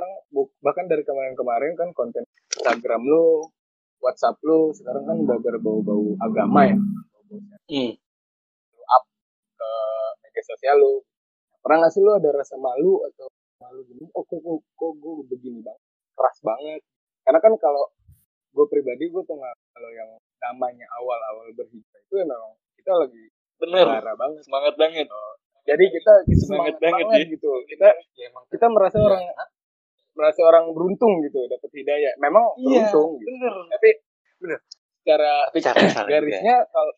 sekarang bahkan dari kemarin-kemarin kan konten Instagram lu WhatsApp lu sekarang kan udah berbau-bau agama ya Hmm. ke media sosial lu pernah nggak sih lu ada rasa malu atau malu gini oh kok kok, kok gue begini banget keras banget karena kan kalau gue pribadi gue pengal kalau yang namanya awal-awal berhijrah itu emang kita lagi Bener. banget Semangat banget. jadi kita Semangat semangat banget banget, ya. gitu kita Ya emang kita merasa Iya. orang merasa orang beruntung gitu dapat hidayah. Memang Iya, beruntung gitu. bener. tapi bener. Secara Tapi cara garisnya kalau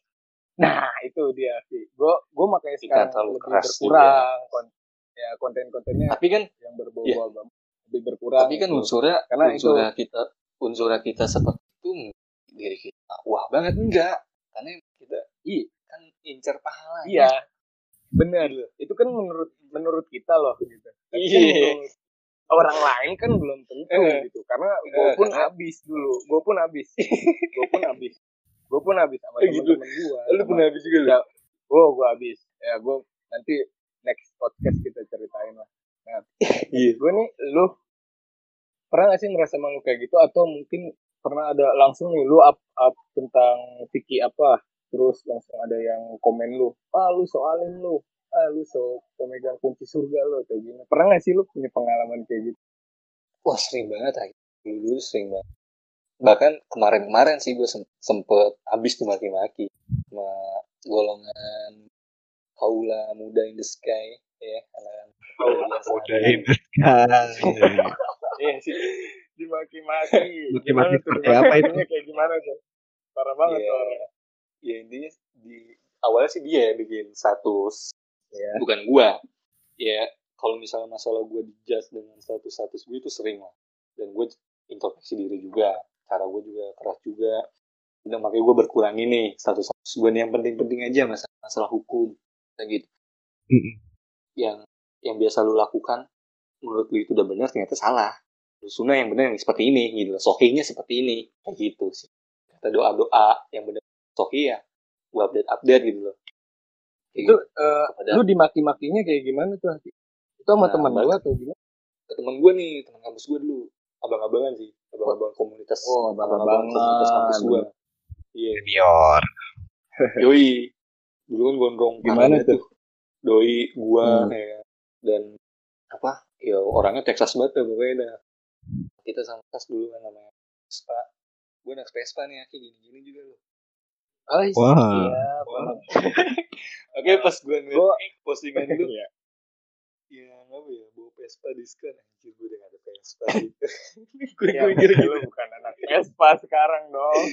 nah itu dia sih. Gue gue makanya sekarang terlalu lebih keras berkurang kon- ya konten-kontennya Tapi kan yang berbau Iya. agama. Lebih berkurang tapi kan gitu. unsurnya Karena itu- unsurnya kita unsurnya kita seperti itu diri kita wah banget. Enggak. Karena kita Iya. kan incer pahala iya. Benar itu kan menurut menurut kita loh gitu. Tapi kan Iya. menurut orang lain kan belum tentu Eh. gitu. Karena gue Eh, pun karena- habis dulu. Gue pun habis. Gue pun habis. Gue pun habis sama Eh, gitu. teman-teman gue lu pernah habis juga lu? Ya, gue gue habis. Ya gue nanti next podcast kita ceritain lah. Nah iya. gue nih lu pernah gak sih merasa malu kayak gitu? Atau mungkin pernah ada langsung nih lu up up tentang Vicky apa? Terus langsung ada yang komen lu ah lu soalin lu lu so pemegang kunci surga lu atau gimana? Pernah gak sih lu punya pengalaman kayak gitu? Wah sering banget lagi dulu dulu sering banget. Bahkan kemarin-kemarin sih gue sempet habis dimaki-maki sama golongan Paula muda in the sky ya anak Udah ini kan. iya sih. Dimaki-maki. Tuh, seperti apa itu? kayak gimana tuh? Parah banget Iya. tuh orang ya intinya di awalnya sih dia yang bikin status Iya. bukan gua. Ya kalau misalnya masalah gua dijudge dengan status-status gue itu sering lah. Dan gue introspeksi diri juga. Cara gue juga keras juga. Dan makanya gue berkurang ini status-status gue nih. Yang penting-penting aja masalah masalah hukum. Kayak gitu. Mm-mm. yang yang biasa lu lakukan menurut lu itu udah benar ternyata salah. Lu sunnah yang benar yang seperti ini gitu sohinya seperti ini. Kayak gitu sih. Kata doa doa yang benar sohi ya. Gua update update gitu loh itu gitu. eh, Kepada- lu dimaki-makinya kayak gimana tuh Hati? itu sama Nah, teman lu atau gimana ke teman gue nih teman kampus gue dulu abang-abangan sih abang-abang komunitas Oh, abang-abangan. komunitas kampus gue iya Senior. Yoi. Dulu kan gondrong Gimana parah tuh? Doi, gua, Hmm. ya. Dan apa? Ya orangnya Texas banget dah pokoknya dah. Kita sama kelas dulu kan namanya Vespa. Gue naik Vespa nih, kayak gini-gini juga loh. Ah, Wah. siap. Oke, pas gue ngeliat Gua- postingan lu, Iya. ya apa ya, bawa Vespa diskon. Anjir, gue udah gak ada Vespa gitu. gue Ya, gue kira lu bukan anak Vespa sekarang dong.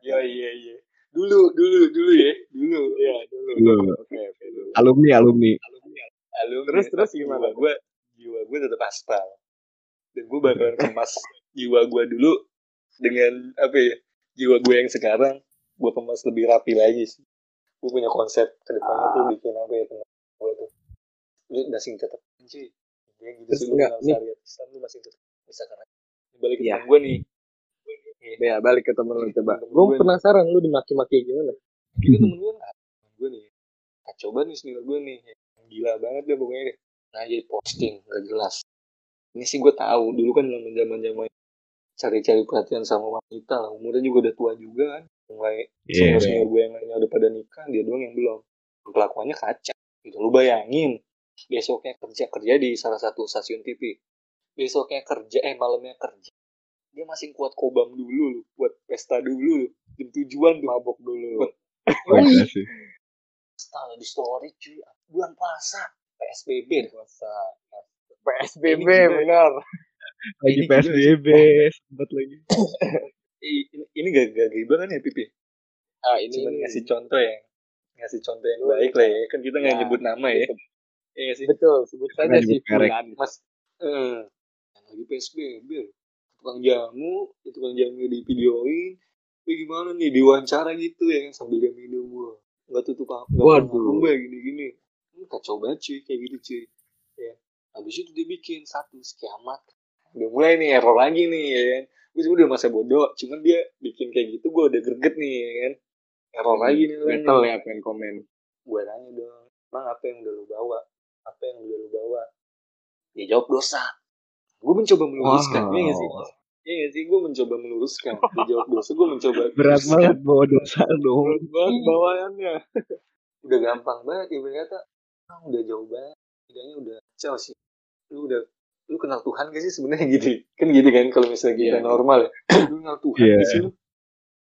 Ya, iya, iya. Dulu, dulu, dulu ya. Dulu. Iya, dulu. Dulu. Oke, oke dulu. Alumni, alumni. Alumni, Terus, terus tapi gimana? jiwa gue jiwa gue tetap aspal dan gue bakalan kemas jiwa gue dulu dengan apa ya jiwa gue yang sekarang gue kemas lebih rapi lagi sih. Gue punya konsep ke depannya tuh bikin apa ya teman gue tuh. Lu masih tetap anjir dia gitu sih enggak, nih. Islam lu masih tetap bisa karena balik ke Iya. teman gue nih. Ya, balik ke temen lu coba. Temen Gue penasaran lu dimaki-maki gimana? itu temen gue nah, temen gue nih. Kacau banget nih senior gue nih. Gila banget deh pokoknya deh. Nah jadi posting gak jelas. Ini sih gue tahu dulu kan zaman zaman zaman cari-cari perhatian sama wanita lah. Umurnya juga udah tua juga kan mulai Iya. senior senior gue yang lainnya udah pada nikah dia doang yang belum kelakuannya kacau gitu lu bayangin besoknya kerja kerja di salah satu stasiun TV besoknya kerja eh malamnya kerja dia masih kuat kobam dulu lu buat pesta dulu lu jam tujuan tuh mabok dulu. Style di story cuy bulan puasa PSBB. Puasa. PSBB benar. Lagi PSBB. Sempat lagi. Ini, ini gak gak gak banget ya Pipi Ah, ini cuman ngasih contoh ya ngasih contoh yang baik lah ya. Kan kita nggak Ya, nyebut nama ya. iya nggak sih? Betul, sebut saja sih. Fulan. mas eh yang lagi PSBB tukang jamu tukang jamu di videoin Wih, gimana nih diwawancara gitu ya kan sambil dia minum gua nggak tutup apa nggak Waduh. ngomong gue gini gini ini kacau banget cuy kayak gitu cuy. Ya habis itu dia bikin satu kiamat udah mulai nih error lagi nih ya kan gue sebenernya udah masa bodoh cuman dia bikin kayak gitu gue udah greget nih ya kan. Error lagi nih. Metal ya pengen komen. gue nanya dong emang apa yang udah lu bawa? Apa yang udah lu bawa? Dia jawab dosa. Gue mencoba meluruskan Wow. iya gak sih? Iya gak sih? Gue mencoba meluruskan. Dia jawab dosa. Gue mencoba Berat meluruskan. banget bawa dosa dong. banget bawaannya. Udah gampang banget ibarat kata ah, udah jauh banget tidaknya udah jauh sih kenal Tuhan gak sih sebenarnya gitu? Kan gitu kan kalau misalnya kita Iya. normal ya. Lu kenal Tuhan gak sih? Lu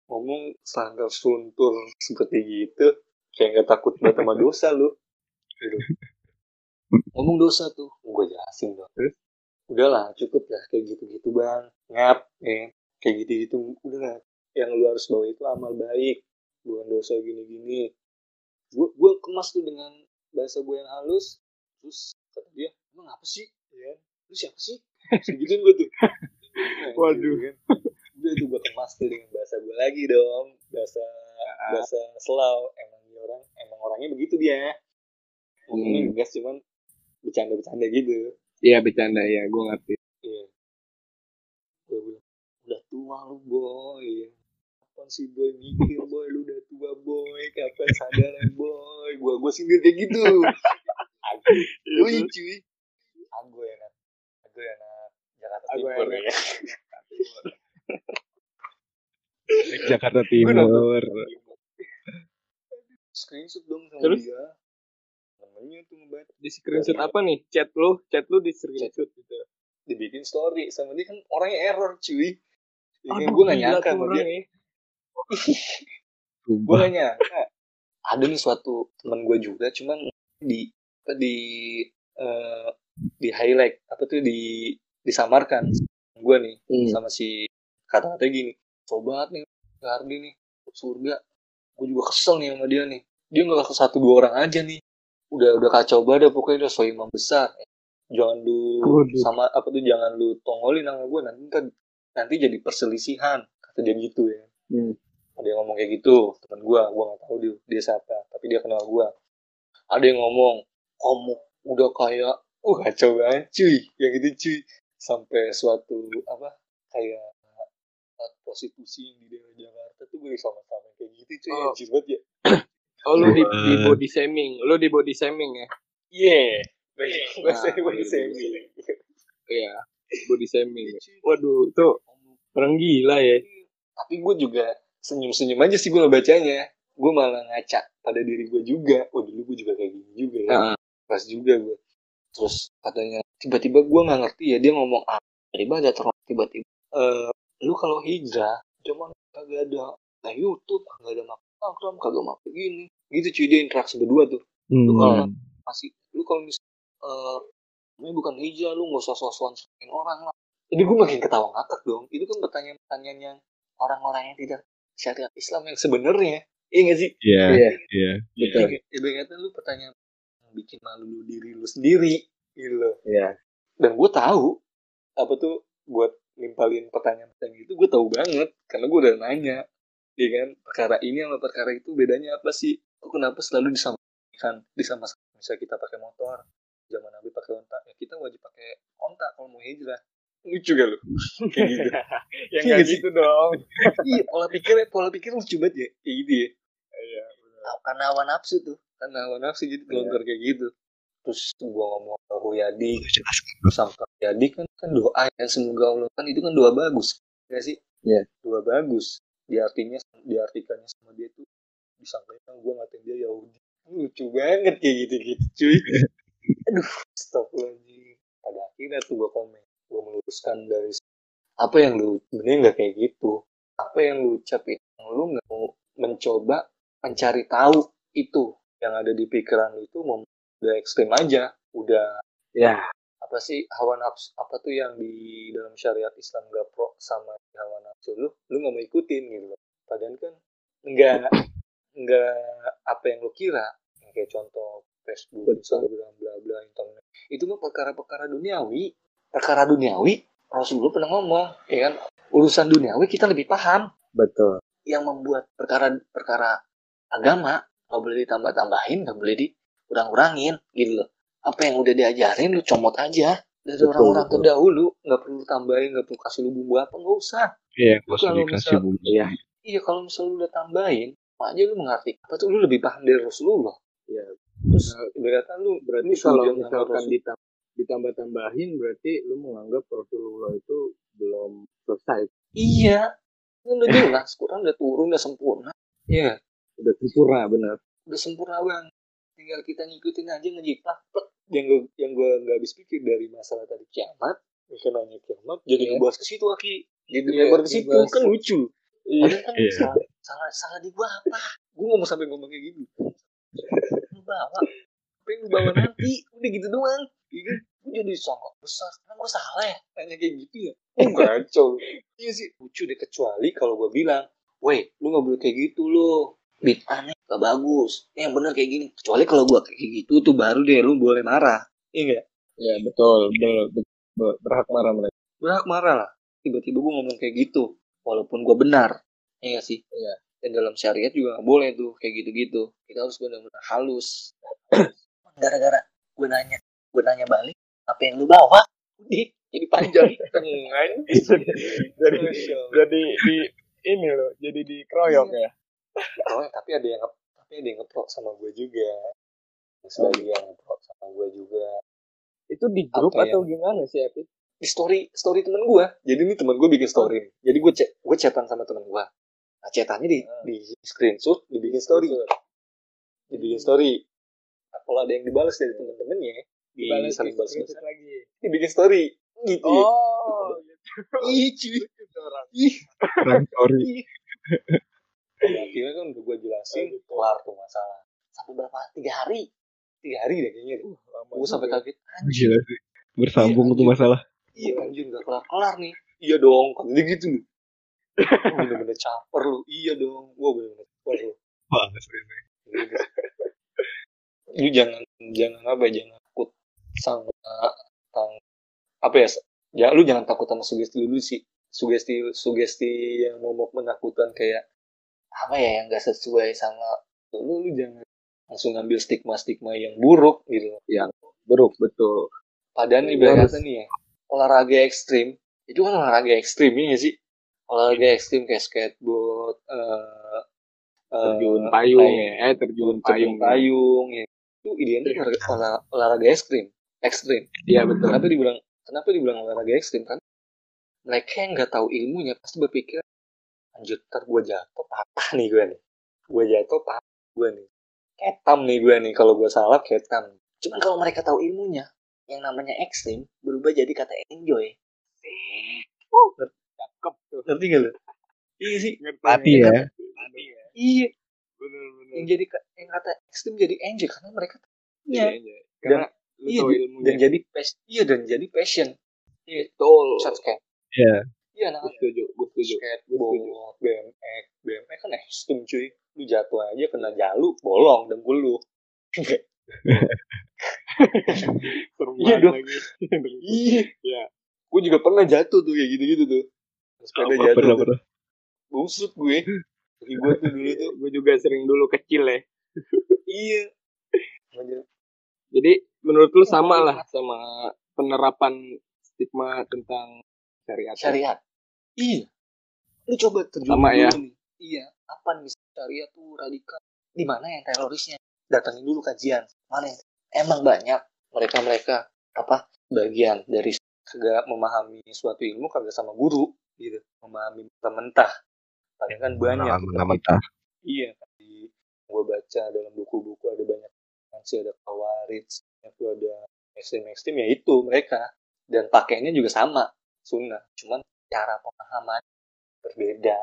ngomong sangkar suntur seperti gitu kayak gak takut banget sama dosa lu. Gitu. ngomong dosa tuh gue jelasin dong. Udahlah cukup lah kayak gitu-gitu bang. Ngap ya. Kayak gitu-gitu udah lah. Yang lu harus bawa itu amal baik bukan dosa gini-gini. Gue gue kemas tuh dengan bahasa gue yang halus. Terus kata dia emang apa sih? Ya lu siapa sih segituin gue tuh Nah, Waduh. gitu kan. udah tuh gue kemas tuh dengan bahasa gue lagi dong bahasa bahasa selau emang orang emang orangnya begitu dia ngomongnya Hmm. gas cuman bercanda-bercanda gitu iya bercanda ya gue ngerti Iya. Gue bilang, udah tua lu boy. Kapan sih boy mikir boy, lu udah tua boy. Kapan sadar ya boy. Gua gua sindir kayak gitu. Aku, cuy cuy. Aku enak. Aku enak. Jakarta Aku Timur enak. ya. Jakarta Gua nonton Timur. Screenshot dong sama Terus? dia. Namanya tuh ngebaca. di screenshot apa nih chat lu chat lu di screenshot gitu Dibikin story sama dia kan orangnya error cuy. Ya, kan, Aduh, gue gak nyangka sama dia. ya. gue gak nyangka ada nih suatu teman gue juga cuman di di eh, di highlight apa tuh di disamarkan gue nih Hmm. sama si kata-kata gini sobat nih Gardi nih surga. Gue juga kesel nih sama dia nih. Dia nggak ke satu dua orang aja nih. Udah udah kacau banget pokoknya udah so imam besar. Jangan lu sama apa tuh jangan lu tongolin sama gue nanti ntar- nanti jadi perselisihan kata dia gitu ya. Hmm. ada yang ngomong kayak gitu teman gua gua nggak tahu dia dia siapa tapi dia kenal gua. Ada yang ngomong kamu udah kayak uh kacau banget cuy. Yang itu cuy sampai suatu apa kayak tempat prostitusi yang di daerah Jakarta tuh gue sama-sama kayak gitu cuy. Oh. anjir banget ya. Oh lu di, di body shaming. Lu di body shaming ya? Yeah bahasa Nah, bahasa iya, iya body shaming. Waduh tuh orang gila ya. Tapi gue juga senyum-senyum aja sih gue ngebacanya. Gue malah ngaca pada diri gue juga. Oh dulu gue juga kayak gini juga ya. Heeh. pas juga gue terus katanya tiba-tiba gue nggak ngerti ya dia ngomong ah tiba-tiba ada terus tiba-tiba eh lu kalau hijrah cuman kagak ada nah YouTube kagak ada Instagram kagak makan gini gitu cuy dia interaksi berdua tuh. Hmm. masih lu kalau misal eh ini bukan hijrah lu nggak usah sosokan orang lah. Jadi gue makin ketawa ngakak dong. Itu kan pertanyaan-pertanyaan yang orang-orang yang tidak syariat Islam yang sebenarnya. Iya gak sih? Iya, iya. iya. betul. ibaratnya lu pertanyaan bikin malu lu diri lu sendiri gitu. Loh iya. Dan gue tahu apa tuh buat nimpalin pertanyaan-pertanyaan itu gue tahu banget karena gue udah nanya ya kan? Perkara ini sama perkara itu bedanya apa sih? Kok kenapa selalu disamakan disama misalnya kita pakai motor zaman Nabi pakai onta ya kita wajib pakai onta kalau mau hijrah. Lucu gak lu? Kayak gitu. Yang Iya kayak sih. gitu dong. Iya pola pikirnya pola pikir lucu banget ya. Kayak gitu ya. Iya karena hawa nafsu tuh. Karena hawa nafsu jadi kelontar kayak gitu. Terus gua ngomong ke Huyadi sampai Huyadi kan kan doa ya semoga Allah kan itu kan doa bagus. Ya sih? Iya. doa bagus. Diartinya diartikannya sama dia tuh disangkanya gua ngatain dia Yahudi lucu banget kayak gitu gitu cuy. Aduh astagfirullahaladzim. Pada akhirnya tuh gua komen gua meluruskan dari apa yang lu sebenarnya nggak kayak gitu. Apa yang lu ucapin lu nggak mau mencoba mencari tahu itu yang ada di pikiran lu itu mau udah ekstrim aja udah ya. apa sih hawa nafsu apa tuh yang di dalam syariat Islam gak pro sama hawa nafsu lu lu nggak mau ikutin gitu loh. Padahal kan nggak nggak apa yang lu kira. Yang kayak contoh Facebook. Instagram bla bla internet. Itu mah perkara-perkara duniawi. Perkara duniawi Rasulullah pernah ngomong ya kan? Urusan duniawi kita lebih paham. Betul. Yang membuat perkara perkara agama nggak boleh ditambah-tambahin nggak boleh dikurang-kurangin gitu loh. Apa yang udah diajarin lu comot aja dari orang-orang terdahulu. Nggak perlu tambahin nggak perlu kasih lu bumbu apa nggak usah. Iya, gak usah Kalau dikasih misal- bumbu. iya. Iya kalau misal lu udah tambahin aja lu mengerti? Apa tuh lu lebih paham dari Rasulullah? Iya. terus ibaratnya lu berarti lu kalau misalkan Rasul. ditam ditambah-tambahin berarti lu menganggap Rasulullah itu belum selesai. Iya. Kan udah jelas Quran udah turun udah sempurna. Iya udah sempurna benar udah sempurna bang. Tinggal kita ngikutin aja ngejiplak plek. yang gue yang gue nggak habis pikir dari masalah tadi kiamat. Mungkin nanya kiamat jadi Iya. ngebahas ke situ aki. Jadi Iya, lebar ke situ ngebahas. kan lucu. Iya. Padahal kan Iya. salah, salah salah di gua apa? Gue ngomong sampai ngomong kayak gitu. Lu bawa. Apa yang lu bawa nanti? Udah gitu doang. Iya kan? Gue jadi songkok besar. Kan gue salah ya tanya kayak gitu ya. Oh kacau iya sih lucu deh kecuali kalau gue bilang weh lu nggak boleh kayak gitu lo bid'ah nih gak bagus yang bener kayak gini. Kecuali kalau gue kayak gitu tuh baru deh lu boleh marah. Iya nggak? Ya betul. Betul. Be- be- berhak marah mereka. Berhak marah lah. Tiba-tiba gue ngomong kayak gitu walaupun gue benar. Iya gak sih? Iya. dan dalam syariat juga gak boleh tuh kayak gitu-gitu. Kita harus benar-benar halus. Gara-gara gue nanya gue nanya balik apa yang lu bawa? Jadi panjang. Tengan jadi jadi di ini loh jadi dikeroyok ya oh, tapi ada yang tapi ada yang ngeprok sama gue juga. Sebagian ngeprok sama gue juga. Itu di grup Apa atau gimana sih Epi? di story story temen gue jadi ini temen gue bikin story nih. jadi gue chat gue chatan sama temen gue nah chatannya di Ah. di screenshot dibikin story. Dibikin story. Nah, kalau ada yang dibalas dari temen-temennya di Dibalas saling balas lagi. Dibikin story. Gitu ya oh ih cuy. Ih. Sorry. Pada akhirnya kan udah gue jelasin kelar tuh masalah. Sampai berapa? Tiga hari? Tiga hari deh kayaknya deh. gue sampai kaget. Anjir. Bersambung Iya, tuh masalah. iya anjir gak kelar kelar nih. Iya dong kata dia gitu. Loh bener-bener caper lu. Iya dong gue bener-bener caper lu. Wah, serius. lu jangan jangan apa ya jangan takut sama tang apa ya ya lu jangan takut sama sugesti dulu sih. Sugesti sugesti yang momok menakutkan kayak apa ya yang gak sesuai sama lu lu jangan langsung ngambil stigma stigma yang buruk gitu. Buruk betul. Padahal nih kata nih ya olahraga ekstrim itu kan olahraga ekstrim ini sih? Olahraga ekstrim kayak skateboard eh eh, terjun payung ya? eh terjun terjun payung payung ya. itu identik olahraga, olah- olahraga ekstrim ekstrim. Iya betul. Kenapa dibilang kenapa dibilang olahraga ekstrim kan? Mereka yang nggak tahu ilmunya pasti berpikir anjir ntar gue jatuh patah nih gue nih. Gue jatuh patah gue nih. Ketam nih gue nih kalau gue salah ketam. Cuman kalau mereka tahu ilmunya yang namanya ekstrim berubah jadi kata enjoy. Cakep tuh. Ngerti gak lu? Iya sih. Mati ya. Mati ya. Iya. Bener-bener. Yang jadi yang kata ekstrim jadi enjoy karena mereka Iya, Iya. iya. karena lu iya, tahu dan- ilmunya. dan jadi passion iya dan jadi passion. Iya. Betul. Skate Iya. iya gue nah setuju gue setuju. Skateboard BMX BMX kan ekstrim cuy. Lu jatuh aja kena jalu bolong dengkul lu. Iya dong. lagi. Iya. Iya. gue juga pernah jatuh tuh kayak gitu-gitu tuh. Sepeda Apa, jatuh pernah, tuh. pernah. gue. Kaki gue tuh dulu tuh. Gue juga sering dulu kecil ya. Iya. Jadi menurut lu sama lah sama. penerapan stigma tentang syariat. Syariat iya. Lu coba terjun Sama dulu ya. nih. Iya apa nih syariat tuh radikal? Di mana yang terorisnya? Datangin dulu kajian. Mana yang emang banyak mereka mereka apa bagian dari kagak memahami suatu ilmu kagak sama guru gitu. Memahami mentah-mentah. Padahal kan banyak. Mentah-mentah. iya di gue baca dalam buku-buku ada banyak masih ada kawarit itu ada ekstrim ekstrim ya itu mereka. Dan pakainya juga sama sunnah. Cuman cara pemahaman berbeda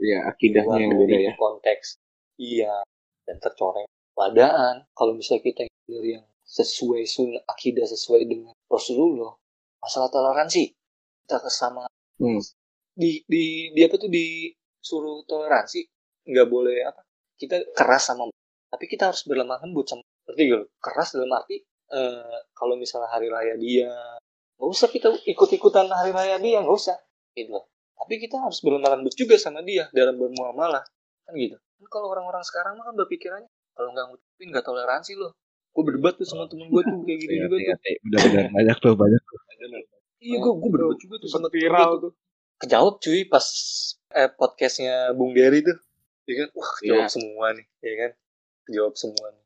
Iya, akidahnya yang Waktu beda di ya. konteks iya dan tercoreng padaan kalau misalnya kita dari yang sesuai sunnah akidah sesuai dengan Rasulullah masalah toleransi kita kesama Hmm. di di di apa tuh disuruh toleransi nggak boleh apa kita keras sama tapi kita harus berlemah lembut sama ngerti gak keras dalam arti eh, kalau misalnya hari raya dia nggak usah kita ikut-ikutan hari raya dia nggak usah gitu. Loh. tapi kita harus berlemah lembut juga sama dia dalam bermuamalah kan gitu. Kan kalau orang-orang sekarang mah kan berpikirannya kalau nggak ngucapin nggak toleransi loh. Gue berdebat tuh sama temen gue tuh kayak gitu Iya, juga iya, tuh. iya. Benar-benar banyak tuh, banyak tuh. iya gue gue berdebat juga tuh sama viral gua tuh. kejawab cuy pas eh, podcastnya Bung Dery tuh. Ya kan? Wah kejawab Iya. semua nih ya kan? Kejawab semua nih.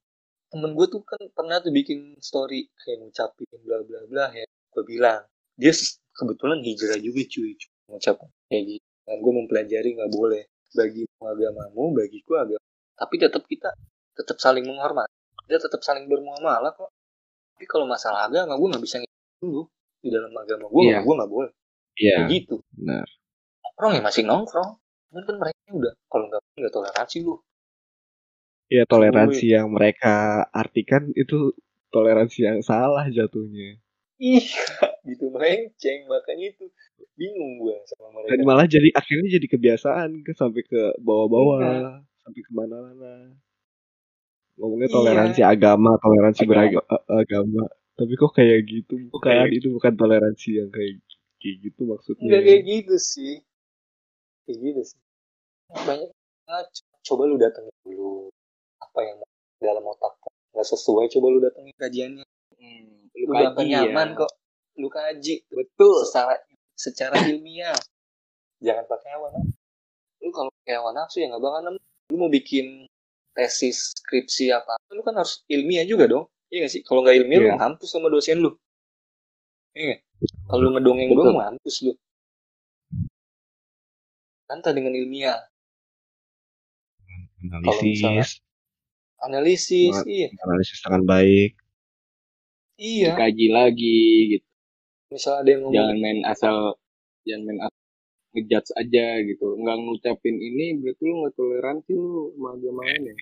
Temen gue tuh kan pernah tuh bikin story kayak ngucapin bla bla bla ya. Gue bilang dia kebetulan hijrah juga cuy ngucap kayak gitu dan gue mempelajari nggak boleh. Bagi agamamu bagiku agama. Tapi tetap kita tetap saling menghormati. Kita tetap saling bermuamalah kok. Tapi kalau masalah agama gue nggak bisa dulu di dalam agama gue Iya. gue nggak boleh. Iya, kayak gitu. benar. nongkrong ya masih nongkrong. Cuman kan mereka udah kalau nggak nggak toleransi lu. Iya, toleransi yang mereka artikan itu toleransi yang salah jatuhnya. Iya gitu melenceng makanya itu bingung gue sama mereka Dan malah jadi akhirnya jadi kebiasaan ke sampai ke bawah-bawah, sampai ke mana-mana. Ngomongnya Iya. toleransi agama, toleransi Agama. beragama. Tapi kok kayak gitu? Bukan, Kayak- itu bukan toleransi yang kayak kayak gitu maksudnya. Enggak kayak gitu sih. Kayak gitu sih. Banyak ngaco. Coba lu datang dulu. Apa yang dalam otak nggak sesuai, coba lu datengin kajiannya. Hmm, Lu, bakal kaji nyaman ya. kok. Lu kaji Betul. secara secara ilmiah. Jangan pakai hawa nafsu. Lu kalau pakai hawa nafsu ya nggak bakal nemu. Lu mau bikin tesis, skripsi apa, lu kan harus ilmiah juga dong. Iya gak sih? Kalau nggak ilmiah lu Iya. mampus sama dosen lu. Iya? Kalau lu ngedongeng doang mampus lu. Kanta dengan ilmiah. Analisis, analisis Buat- iya analisis dengan baik. Iya Dikaji lagi gitu. misalnya ada yang ngomong Jangan main asal jangan main asal ngejudge aja gitu. Enggak ngucapin ini berarti lu nggak toleransi lu sama agama lain ya.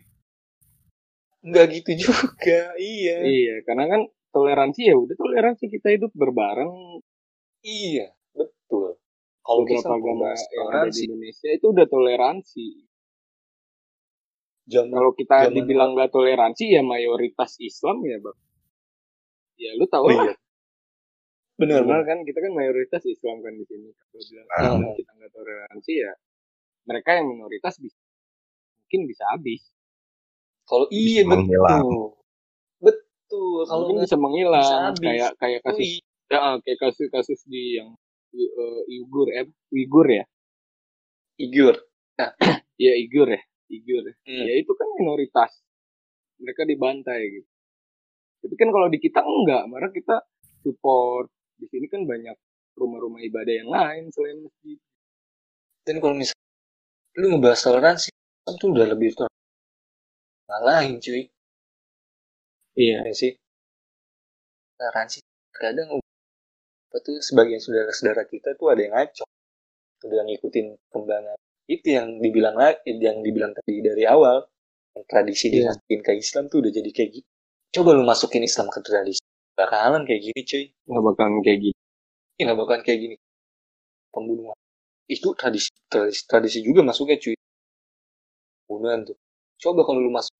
nggak gitu juga iya Iya, karena kan toleransi ya udah toleransi kita hidup berbareng iya betul kalau kita beberapa agama yang ada di Indonesia itu udah toleransi. zaman Kalau kita Zaman- dibilang nggak toleransi ya mayoritas Islam ya, Bang. Ya lu tahu Oh, iya. benar Benar benar kan kita kan mayoritas Islam kan di sini. Kalau bilang Ah. "Ah, kita nggak toleransi ya mereka yang minoritas bisa mungkin bisa habis. kalau iya Bisa menghilang. betul betul kalau mungkin bisa menghilang bisa habis. kayak kayak kasus iya. ya, ah, kayak kasus-kasus di yang uh, Uyghur eh Uyghur ya. Uyghur ya. Uyghur. ya. Hmm. Ya itu kan minoritas. Mereka dibantai gitu. Tapi kan kalau di kita enggak, malah kita support. Di sini kan banyak rumah-rumah ibadah yang lain selain masjid. dan kalau misalnya lu ngebahas toleransi kan tuh udah lebih toleransi lain cuy Iya. ya sih toleransi kadang apa tuh sebagian saudara-saudara kita tuh ada yang ngaco udah ngikutin kembangan itu yang dibilang lagi yang dibilang tadi dari awal yang tradisi Iya. dimasukin ke Islam tuh udah jadi kayak gitu coba lu masukin Islam ke tradisi. Bakalan kayak gini cuy. Nggak bakalan kayak gitu. ya nggak bakalan kayak gini. Pembunuhan. Itu tradisi tradisi, tradisi juga masuknya cuy. Pembunuhan tuh. Coba kalau lu masuk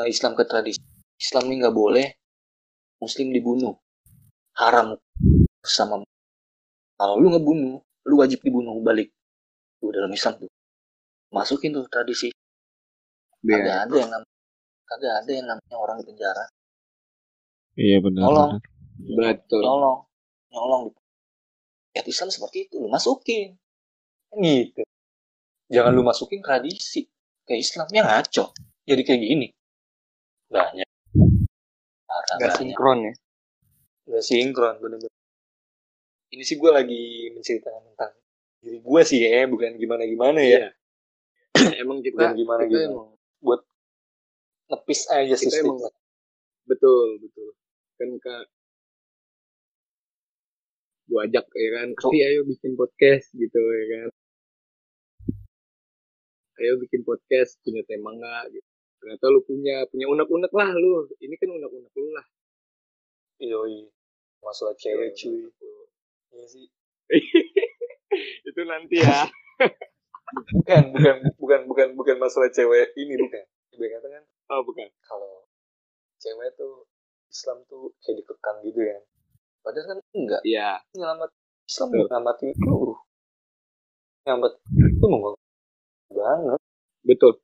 eh, Islam ke tradisi. Islam ini nggak boleh Muslim dibunuh. Haram bersama kalau lu ngebunuh lu wajib dibunuh balik. Tuh dalam Islam tuh. Masukin tuh tradisi. Kagak ada yang namanya kagak ada yang namanya orang di penjara. Iya benar. Tolong. Betul. nyolong. Nyolong ya Islam seperti itu lu masukin. Kan gitu. Jangan lu masukin tradisi ke Islam. Yang ngaco. Jadi kayak gini. Banyak. Banyak. sinkron ya. Gak sinkron bener-bener. Ini sih gue lagi menceritakan tentang diri gue sih ya bukan gimana gimana ya. Iya. emang kita, bukan gimana kita gimana emang nepis aja sih. emang betul betul. Kan kak. Gua ajak ya kan. "Fi, ayo bikin podcast gitu ya kan. Ayo bikin podcast punya tema nggak gitu. Ternyata lu punya punya unek-unek lah lu. Ini kan unek-unek lu lah. Yoi. masalah cewek Iya, cuy. Iya sih. Itu nanti ya. Bukan bukan bukan bukan bukan masalah cewek ini bukan. kan oh bukan. Kalau cewek tuh Islam tuh kayak dikekang gitu kan padahal kan enggak. Iya. Nyelamat Islam Betul. nyelamatin lu nyelamat itu mau banget. Betul.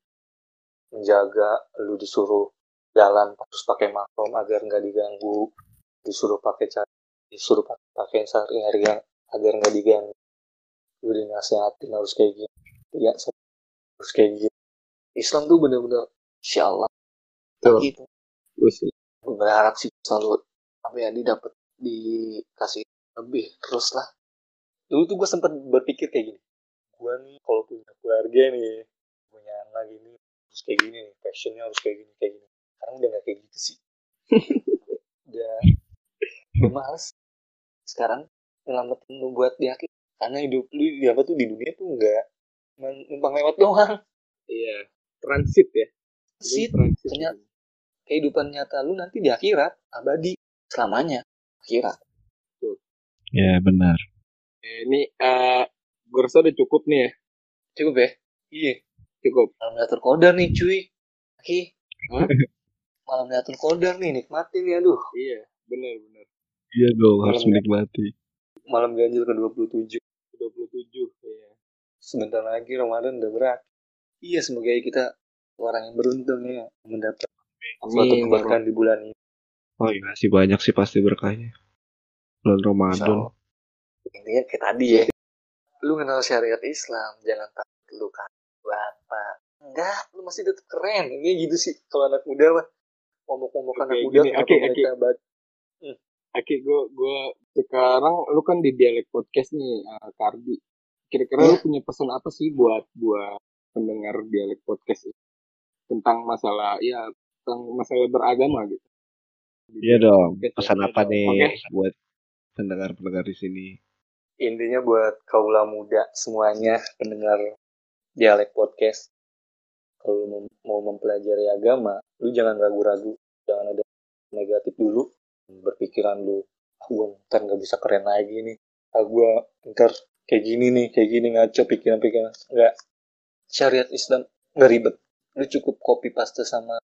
Menjaga lu disuruh jalan harus pakai mahram agar nggak diganggu. Disuruh pakai cara disuruh pakai sehari-hari yang agar nggak diganggu. Lu dinasihatin harus kayak gini. Ya harus kayak gini. Islam tuh bener-bener insya Allah Betul. gitu. Gue berharap sih selalu apa ya didapat dikasih lebih terus lah. Dulu tuh gue sempet berpikir kayak gini gue nih kalau punya keluarga nih punya anak gini harus kayak gini nih passionnya harus kayak gini kayak gini. Sekarang udah gak kayak gitu sih. Udah udah males. Sekarang nyelamatin lu buat akhir karena hidup lu di apa tuh di dunia tuh nggak men- numpang lewat doang. Iya transit ya. Sih transit. ternyata kehidupan nyata lu nanti di akhirat abadi selamanya akhirat Ya benar. Eh, Ini eh gue rasa udah cukup nih ya. cukup ya iya Cukup. malam Lailatul Qadar nih cuy Hah? malam Lailatul Qadar nih nikmatin ya aduh Iya, benar benar. Iya dong harus Malam- menikmati. malam ganjil ke 27 27 ya. sebentar lagi Ramadan udah berakhir iya semoga kita orang yang beruntung ya mendapat suatu keberkahan di bulan ini. Oh iya sih banyak sih pasti berkahnya. Bulan Ramadan. Allah. intinya kayak tadi ya. Lu kenal syariat Islam jangan takut lu kan apa enggak lu masih tetap keren. Ini gitu sih kalau anak muda mah. Ngomong-ngomong anak muda gini, oke, mereka baca Oke, gue gue sekarang lu kan di dialek podcast nih, eh, Kardi. Kira-kira lu punya pesan apa sih buat buat pendengar dialek podcast ini? Tentang masalah ya tentang masalah beragama gitu? Iya dong. Podcast Pesan apa dong. nih Oke. buat pendengar-pendengar di sini? intinya buat kaula muda semuanya pendengar dialek podcast kalau mau, mau mempelajari agama lu jangan ragu-ragu jangan ada negatif dulu berpikiran lu ah gue ntar nggak bisa keren lagi nih ah gue ntar kayak gini nih kayak gini ngaco pikiran-pikiran nggak syariat Islam nggak ribet lu cukup copy paste sama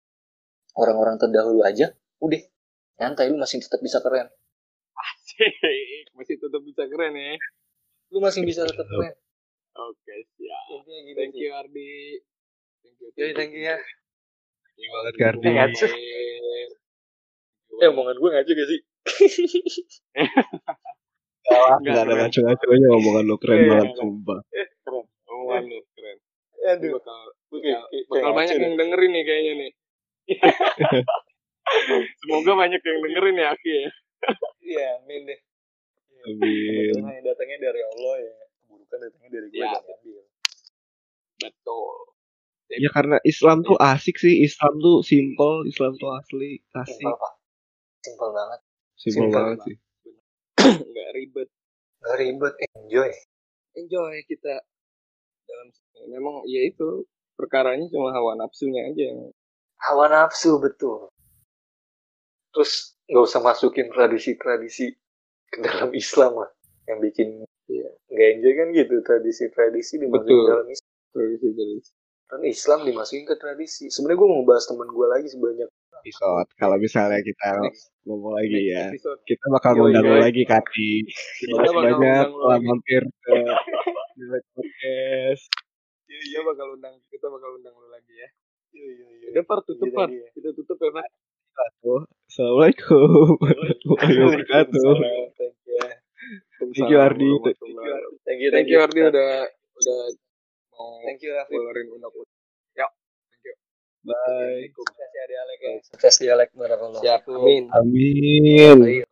orang-orang terdahulu aja udah nyantai lu masih tetap bisa keren Masih tetap bisa keren ya. lu masih bisa tetap keren Oke, siap. intinya gitu Thank you Ardi. Thank you. Yoi, thank you ya. Thank you banget. Ngaco. Eh, omongan gue ngaco gak sih? Enggak ada ngaco-ngaconya omongan lo keren Iya, banget iya. sumpah. Keren. Omongan lu keren. Aduh, Bakal gue bakal, kayak, kayak, bakal kayak banyak yang dengerin nih kayaknya nih. Semoga banyak yang dengerin ya Aki ya. Iya, amin deh. Amin. Yang datangnya dari Allah ya. Keburukan datangnya dari gue Ya. ambil. Betul. Ya karena Islam tuh asik sih, Islam tuh simple, Islam tuh asli, asik, Simpel pak. Simpel banget. simple Simple banget sih. Nggak ribet. Gak ribet, enjoy. Enjoy kita dalam memang ya itu perkaranya cuma hawa nafsunya aja yang Hawa nafsu betul. Terus nggak usah masukin tradisi-tradisi ke dalam Islam lah. Yang bikin nggak enjoy kan gitu tradisi-tradisi dimasukin Betul. ke dalam Islam. tradisi tradisi. Kan Islam dimasukin ke tradisi. Sebenarnya gue mau bahas teman gue lagi sebanyak Episode. Kalau misalnya kita ngomong lagi ya, Episode. kita bakal ngundang lagi Kati. Terima kasih banyak telah mampir ke Direct Podcast. Kita bakal undang kita bakal undang lu lagi ya. Iya, iya, iya. Udah par tutup Iya, par. iya. Kita tutup ya par. Assalamualaikum warahmatullahi wabarakatuh. Waalaikumsalam. Thank you. Thank you, Ardi. Thank you, Thank you Ardi udah udah mau Thank you, Raffi. keluarin undang-undang. Bye. Sukses ya dialek ya. Sukses dialek barakallah. Siap. Amin. Amin. Baik.